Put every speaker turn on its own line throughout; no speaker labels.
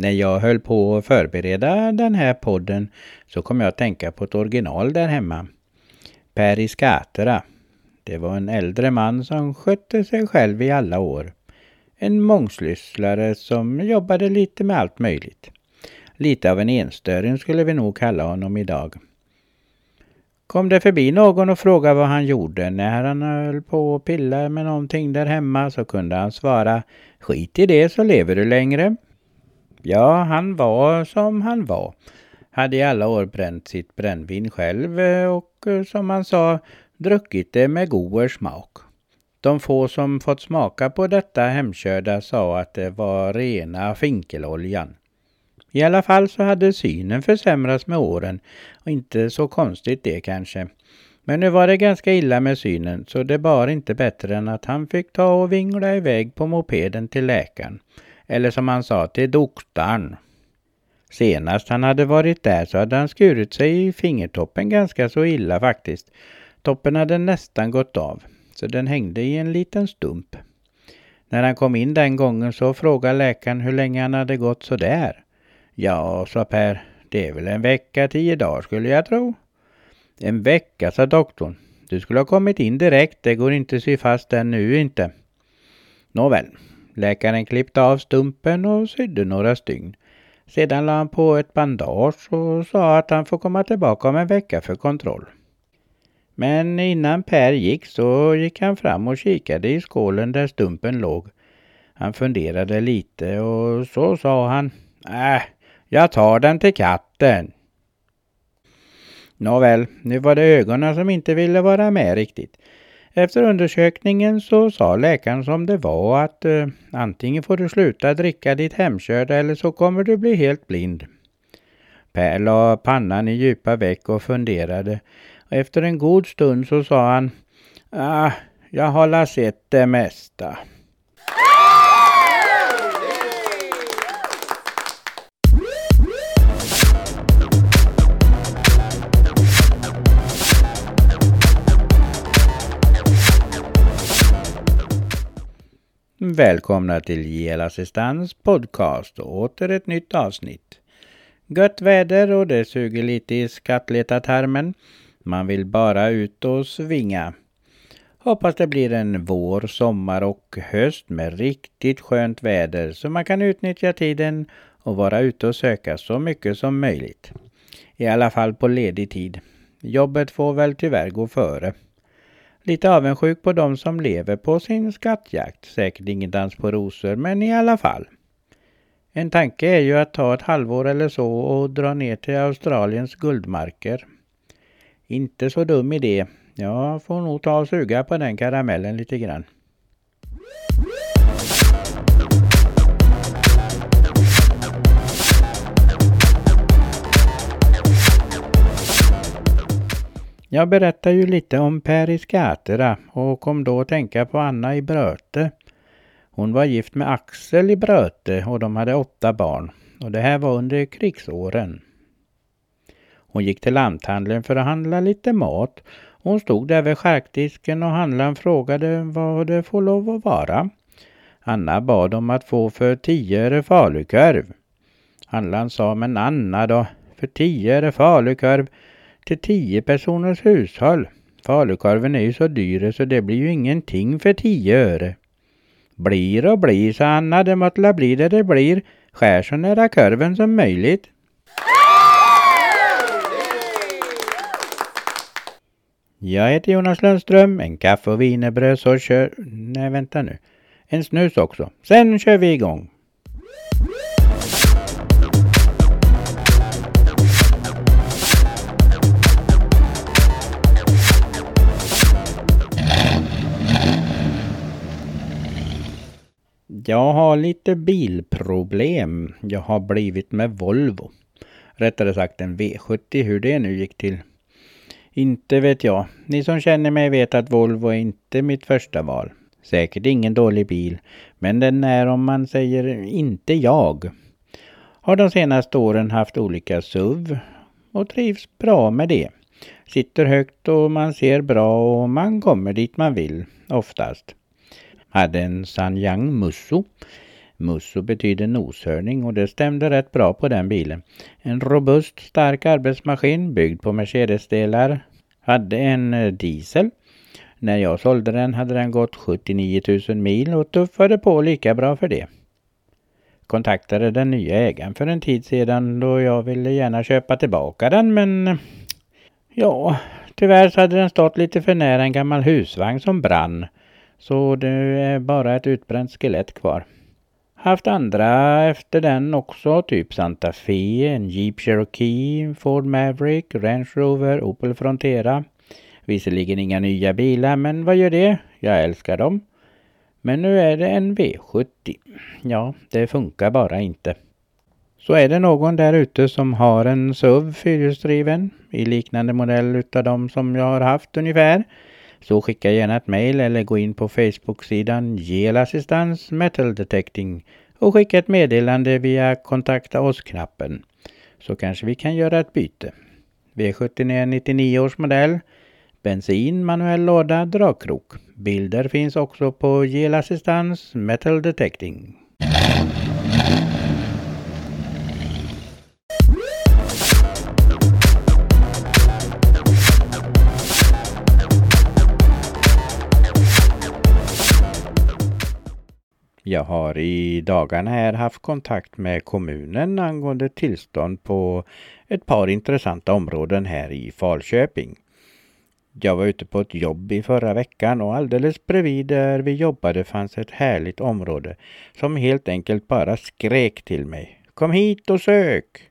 När jag höll på att förbereda den här podden så kom jag att tänka på ett original där hemma. Per i Skatera. Det var en äldre man som skötte sig själv i alla år. En mångsysslare som jobbade lite med allt möjligt. Lite av en enstöring skulle vi nog kalla honom idag. Kom det förbi någon och frågade vad han gjorde när han höll på och pillade med någonting där hemma så kunde han svara Skit i det så lever du längre. Ja, han var som han var. Hade i alla år bränt sitt brännvin själv eh, och eh, som han sa druckit det med god smak. De få som fått smaka på detta hemkörda sa att det var rena finkeloljan. I alla fall så hade synen försämrats med åren och inte så konstigt det kanske. Men nu var det ganska illa med synen så det bar inte bättre än att han fick ta och vingla iväg på mopeden till läkaren. Eller som han sa till doktorn. Senast han hade varit där så hade han skurit sig i fingertoppen ganska så illa faktiskt. Toppen hade nästan gått av, så den hängde i en liten stump. När han kom in den gången så frågade läkaren hur länge han hade gått så där. Ja, sa Per, det är väl en vecka, tio dagar skulle jag tro. En vecka, sa doktorn. Du skulle ha kommit in direkt, det går inte att sy fast den nu inte. Nåväl, läkaren klippte av stumpen och sydde några stygn. Sedan la han på ett bandage och sa att han får komma tillbaka om en vecka för kontroll. Men innan Per gick så gick han fram och kikade i skålen där stumpen låg. Han funderade lite och så sa han, äh, jag tar den till katten. Nåväl, nu var det ögonen som inte ville vara med riktigt. Efter undersökningen så sa läkaren som det var att eh, antingen får du sluta dricka ditt hemkörda eller så kommer du bli helt blind. Per la pannan i djupa veck och funderade. Efter en god stund så sa han ah, jag har sett det mesta. Välkomna till JL Assistans podcast och åter ett nytt avsnitt. Gött väder och det suger lite i skattletartarmen. Man vill bara ut och svinga. Hoppas det blir en vår, sommar och höst med riktigt skönt väder så man kan utnyttja tiden och vara ute och söka så mycket som möjligt. I alla fall på ledig tid. Jobbet får väl tyvärr gå före. Lite avundsjuk på de som lever på sin skattjakt. Säkert ingen dans på rosor, men i alla fall. En tanke är ju att ta ett halvår eller så och dra ner till Australiens guldmarker. Inte så dum idé. Jag får nog ta och suga på den karamellen lite grann. Jag berättar ju lite om Per i Skatera och kom då att tänka på Anna i Bröte. Hon var gift med Axel i Bröte och de hade åtta barn. Och det här var under krigsåren. Hon gick till lanthandeln för att handla lite mat. Hon stod där vid charkdisken och handlaren frågade vad det får lov att vara. Anna bad om att få för tio öre falukorv. Handlaren sa, men Anna då, för tio öre falukorv, till tio personers hushåll. Falukorven är ju så dyr så det blir ju ingenting för tio öre. Blir och blir, sa Anna, det måste bli det det blir. Skär så nära korven som möjligt. Jag heter Jonas Lundström, en kaffe och wienerbröd så kör... Nej, vänta nu. En snus också. Sen kör vi igång. Jag har lite bilproblem. Jag har blivit med Volvo. Rättare sagt en V70, hur det nu gick till. Inte vet jag. Ni som känner mig vet att Volvo är inte mitt första val. Säkert ingen dålig bil, men den är om man säger inte jag. Har de senaste åren haft olika SUV och trivs bra med det. Sitter högt och man ser bra och man kommer dit man vill, oftast hade en Sanyang Musso. Musso betyder noshörning och det stämde rätt bra på den bilen. En robust, stark arbetsmaskin byggd på Mercedes-delar. Hade en eh, diesel. När jag sålde den hade den gått 79 000 mil och tuffade på lika bra för det. Kontaktade den nya ägaren för en tid sedan då jag ville gärna köpa tillbaka den men ja, tyvärr så hade den stått lite för nära en gammal husvagn som brann. Så det är bara ett utbränt skelett kvar. Haft andra efter den också, typ Santa Fe, en Jeep Cherokee, Ford Maverick, Range Rover, Opel Frontera. Visserligen inga nya bilar, men vad gör det? Jag älskar dem. Men nu är det en V70. Ja, det funkar bara inte. Så är det någon där ute som har en SUV fyrhjulsdriven i liknande modell utav de som jag har haft ungefär så skicka gärna ett mail eller gå in på Facebook-sidan Gelassistans Metal Detecting och skicka ett meddelande via kontakta oss-knappen. Så kanske vi kan göra ett byte. V70 är 99 års modell. Bensin, manuell låda, dragkrok. Bilder finns också på Gelassistans Metal Detecting. Jag har i dagarna här haft kontakt med kommunen angående tillstånd på ett par intressanta områden här i Falköping. Jag var ute på ett jobb i förra veckan och alldeles bredvid där vi jobbade fanns ett härligt område som helt enkelt bara skrek till mig. Kom hit och sök!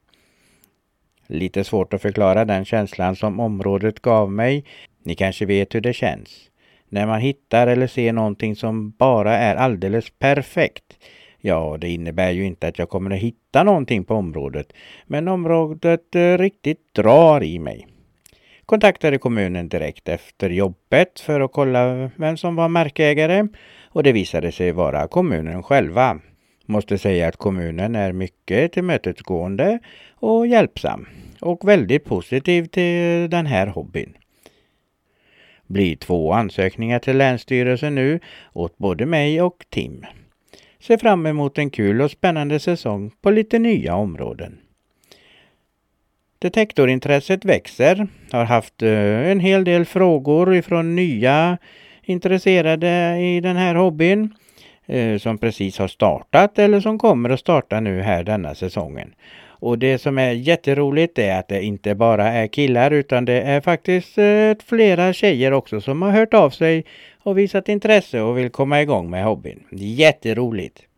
Lite svårt att förklara den känslan som området gav mig. Ni kanske vet hur det känns. När man hittar eller ser någonting som bara är alldeles perfekt. Ja, det innebär ju inte att jag kommer att hitta någonting på området, men området eh, riktigt drar i mig. Kontaktade kommunen direkt efter jobbet för att kolla vem som var markägare och det visade sig vara kommunen själva. Måste säga att kommunen är mycket tillmötesgående och hjälpsam och väldigt positiv till den här hobbyn blir två ansökningar till Länsstyrelsen nu åt både mig och Tim. Ser fram emot en kul och spännande säsong på lite nya områden. Detektorintresset växer. Har haft eh, en hel del frågor ifrån nya intresserade i den här hobbyn eh, som precis har startat eller som kommer att starta nu här denna säsongen. Och det som är jätteroligt är att det inte bara är killar utan det är faktiskt eh, flera tjejer också som har hört av sig och visat intresse och vill komma igång med hobbyn. Jätteroligt!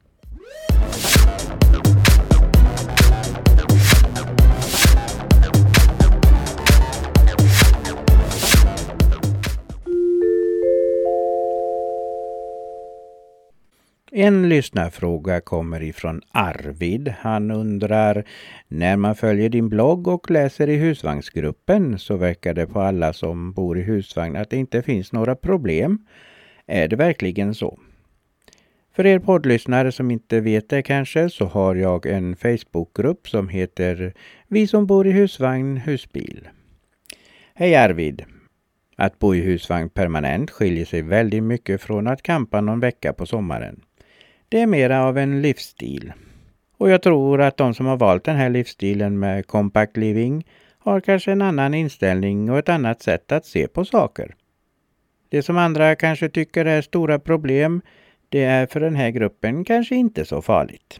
En lyssnarfråga kommer ifrån Arvid. Han undrar när man följer din blogg och läser i husvagnsgruppen så verkar det på alla som bor i husvagn att det inte finns några problem. Är det verkligen så? För er poddlyssnare som inte vet det kanske så har jag en Facebookgrupp som heter Vi som bor i husvagn husbil. Hej Arvid! Att bo i husvagn permanent skiljer sig väldigt mycket från att campa någon vecka på sommaren. Det är mera av en livsstil. Och jag tror att de som har valt den här livsstilen med compact living har kanske en annan inställning och ett annat sätt att se på saker. Det som andra kanske tycker är stora problem, det är för den här gruppen kanske inte så farligt.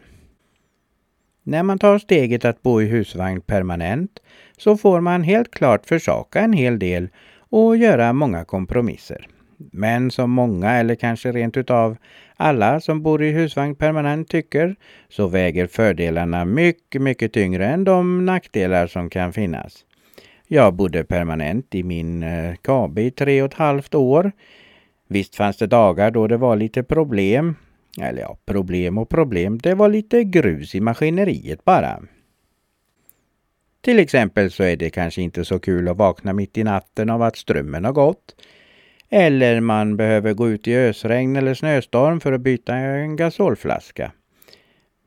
När man tar steget att bo i husvagn permanent så får man helt klart försaka en hel del och göra många kompromisser. Men som många eller kanske rent utav alla som bor i husvagn permanent tycker så väger fördelarna mycket, mycket tyngre än de nackdelar som kan finnas. Jag bodde permanent i min eh, KB i tre och ett halvt år. Visst fanns det dagar då det var lite problem. Eller ja, problem och problem. Det var lite grus i maskineriet bara. Till exempel så är det kanske inte så kul att vakna mitt i natten av att strömmen har gått. Eller man behöver gå ut i ösregn eller snöstorm för att byta en gasolflaska.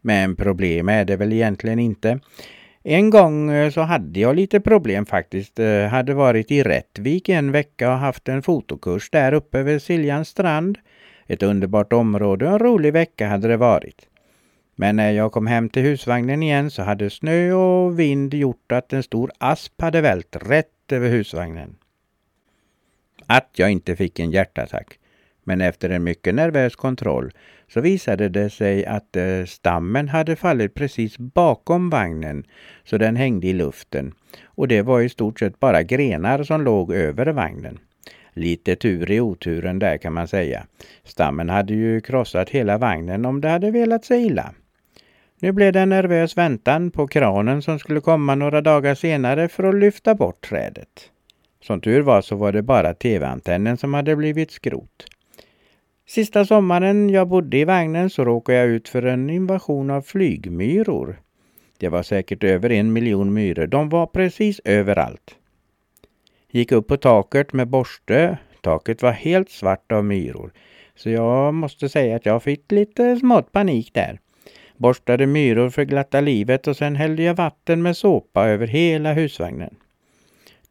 Men problem är det väl egentligen inte. En gång eh, så hade jag lite problem faktiskt. Jag hade varit i Rättvik en vecka och haft en fotokurs där uppe vid Siljans strand. Ett underbart område och en rolig vecka hade det varit. Men när jag kom hem till husvagnen igen så hade snö och vind gjort att en stor asp hade vält rätt över husvagnen. Att jag inte fick en hjärtattack. Men efter en mycket nervös kontroll så visade det sig att eh, stammen hade fallit precis bakom vagnen så den hängde i luften. Och det var i stort sett bara grenar som låg över vagnen. Lite tur i oturen där kan man säga. Stammen hade ju krossat hela vagnen om det hade velat sig illa. Nu blev det en nervös väntan på kranen som skulle komma några dagar senare för att lyfta bort trädet. Som tur var så var det bara tv-antennen som hade blivit skrot. Sista sommaren jag bodde i vagnen så råkade jag ut för en invasion av flygmyror. Det var säkert över en miljon myror. De var precis överallt. Gick upp på taket med borste. Taket var helt svart av myror. Så jag måste säga att jag fick lite smått panik där. Borstade myror för glatta livet och sen hällde jag vatten med såpa över hela husvagnen.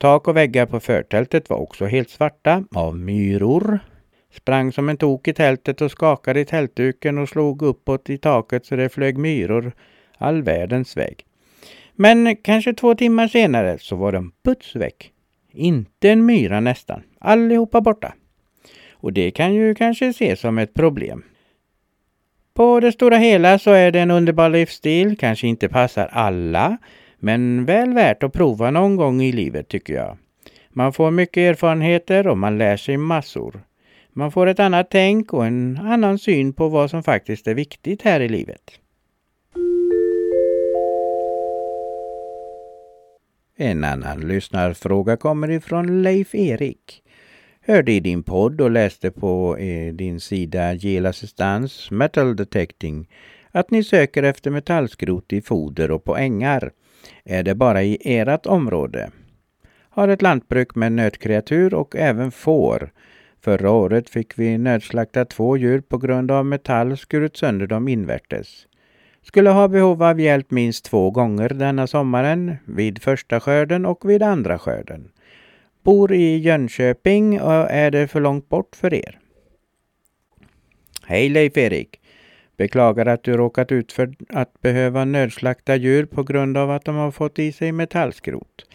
Tak och väggar på förtältet var också helt svarta av myror. Sprang som en tok i tältet och skakade i tältduken och slog uppåt i taket så det flög myror all världens väg. Men kanske två timmar senare så var de puts väck. Inte en myra nästan. Allihopa borta. Och det kan ju kanske ses som ett problem. På det stora hela så är det en underbar livsstil. Kanske inte passar alla. Men väl värt att prova någon gång i livet tycker jag. Man får mycket erfarenheter och man lär sig massor. Man får ett annat tänk och en annan syn på vad som faktiskt är viktigt här i livet. En annan lyssnarfråga kommer ifrån Leif Erik. Hörde i din podd och läste på eh, din sida Gel Assistans Metal Detecting att ni söker efter metallskrot i foder och på ängar. Är det bara i ert område? Har ett lantbruk med nötkreatur och även får. Förra året fick vi nödslakta två djur på grund av metall skurit sönder dem invärtes. Skulle ha behov av hjälp minst två gånger denna sommaren, vid första skörden och vid andra skörden. Bor i Jönköping och är det för långt bort för er? Hej Leif-Erik! Beklagar att du råkat ut för att behöva nödslakta djur på grund av att de har fått i sig metallskrot.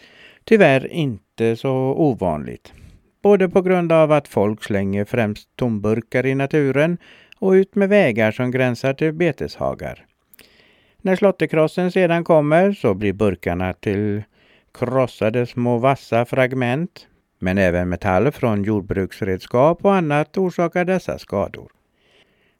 Tyvärr inte så ovanligt. Både på grund av att folk slänger främst tomburkar i naturen och ut med vägar som gränsar till beteshagar. När slottekrossen sedan kommer så blir burkarna till krossade små vassa fragment. Men även metall från jordbruksredskap och annat orsakar dessa skador.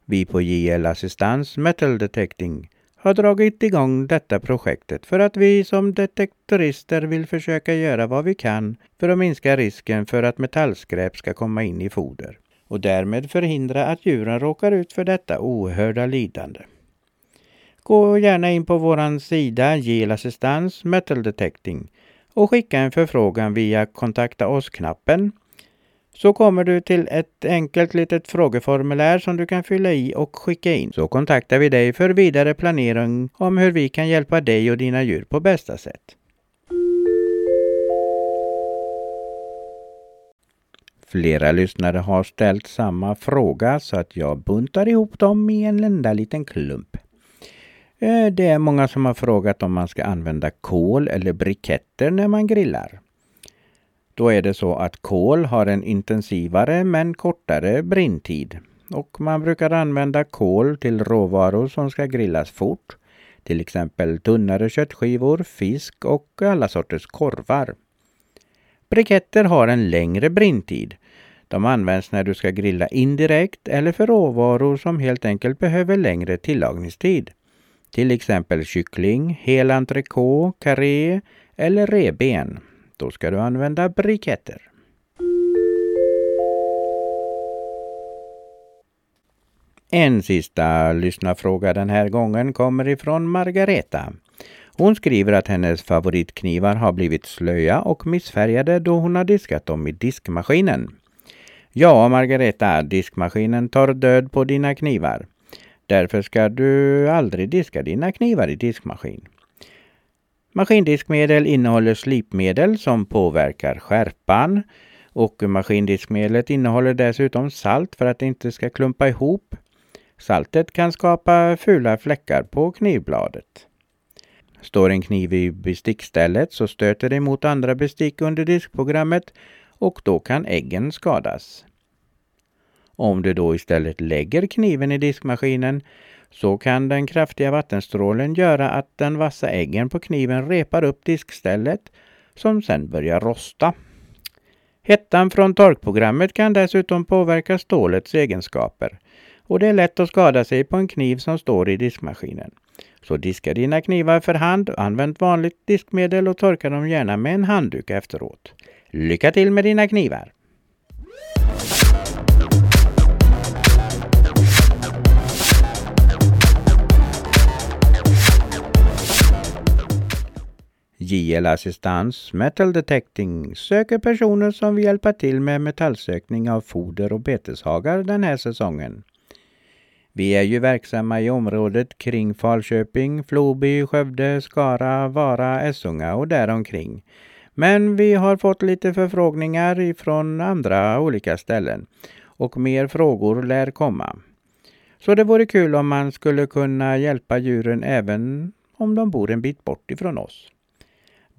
Vi på JL Assistans Metal Detecting har dragit igång detta projektet för att vi som detektorister vill försöka göra vad vi kan för att minska risken för att metallskräp ska komma in i foder och därmed förhindra att djuren råkar ut för detta oerhörda lidande. Gå gärna in på vår sida Gel Assistans Metal Detecting och skicka en förfrågan via kontakta oss-knappen så kommer du till ett enkelt litet frågeformulär som du kan fylla i och skicka in. Så kontaktar vi dig för vidare planering om hur vi kan hjälpa dig och dina djur på bästa sätt. Flera lyssnare har ställt samma fråga så att jag buntar ihop dem i en enda liten klump. Eh, det är många som har frågat om man ska använda kol eller briketter när man grillar. Då är det så att kol har en intensivare men kortare brinntid. Och man brukar använda kol till råvaror som ska grillas fort. Till exempel tunnare köttskivor, fisk och alla sorters korvar. Briketter har en längre brinntid. De används när du ska grilla indirekt eller för råvaror som helt enkelt behöver längre tillagningstid. Till exempel kyckling, hel entrecote, karré eller reben. Då ska du använda briketter. En sista lyssnarfråga den här gången kommer ifrån Margareta. Hon skriver att hennes favoritknivar har blivit slöja och missfärgade då hon har diskat dem i diskmaskinen. Ja, Margareta, diskmaskinen tar död på dina knivar. Därför ska du aldrig diska dina knivar i diskmaskin. Maskindiskmedel innehåller slipmedel som påverkar skärpan Och maskindiskmedlet innehåller dessutom salt för att det inte ska klumpa ihop. Saltet kan skapa fula fläckar på knivbladet. Står en kniv i bestickstället så stöter det mot andra bestick under diskprogrammet och då kan äggen skadas. Om du då istället lägger kniven i diskmaskinen så kan den kraftiga vattenstrålen göra att den vassa äggen på kniven repar upp diskstället som sedan börjar rosta. Hettan från torkprogrammet kan dessutom påverka stålets egenskaper och det är lätt att skada sig på en kniv som står i diskmaskinen. Så diska dina knivar för hand, använd vanligt diskmedel och torka dem gärna med en handduk efteråt. Lycka till med dina knivar! JL Assistans Metal Detecting söker personer som vill hjälpa till med metallsökning av foder och beteshagar den här säsongen. Vi är ju verksamma i området kring Falköping, Floby, Skövde, Skara, Vara, Essunga och däromkring. Men vi har fått lite förfrågningar ifrån andra olika ställen och mer frågor lär komma. Så det vore kul om man skulle kunna hjälpa djuren även om de bor en bit bort ifrån oss.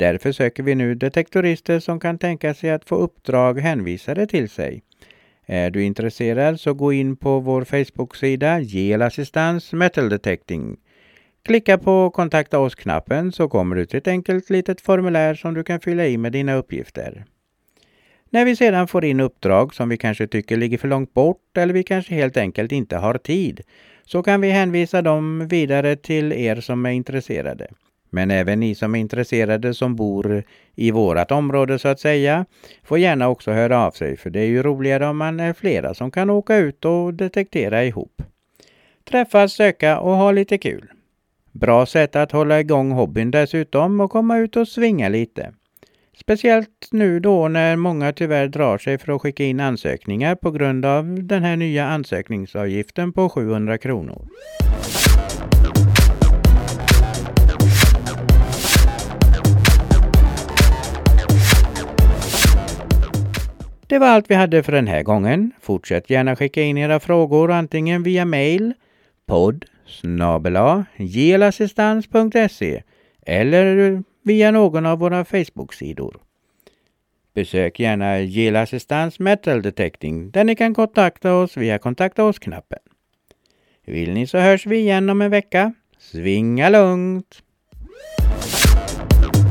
Därför söker vi nu detektorister som kan tänka sig att få uppdrag hänvisade till sig. Är du intresserad så gå in på vår Facebook-sida GL Assistans Metal Detecting. Klicka på kontakta oss-knappen så kommer du till ett enkelt litet formulär som du kan fylla i med dina uppgifter. När vi sedan får in uppdrag som vi kanske tycker ligger för långt bort eller vi kanske helt enkelt inte har tid så kan vi hänvisa dem vidare till er som är intresserade. Men även ni som är intresserade som bor i vårat område så att säga får gärna också höra av sig för det är ju roligare om man är flera som kan åka ut och detektera ihop. Träffas, söka och ha lite kul. Bra sätt att hålla igång hobbyn dessutom och komma ut och svinga lite. Speciellt nu då när många tyvärr drar sig för att skicka in ansökningar på grund av den här nya ansökningsavgiften på 700 kronor. Det var allt vi hade för den här gången. Fortsätt gärna skicka in era frågor antingen via mail podd gelassistans.se eller via någon av våra Facebook-sidor. Besök gärna Gelassistans Metal Detecting där ni kan kontakta oss via kontakta oss-knappen. Vill ni så hörs vi igen om en vecka. Svinga lugnt!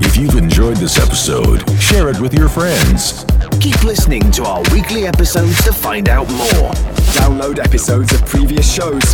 If you've enjoyed this episode, share it with your friends.
Keep listening to our weekly episodes to find out more.
Download episodes of previous shows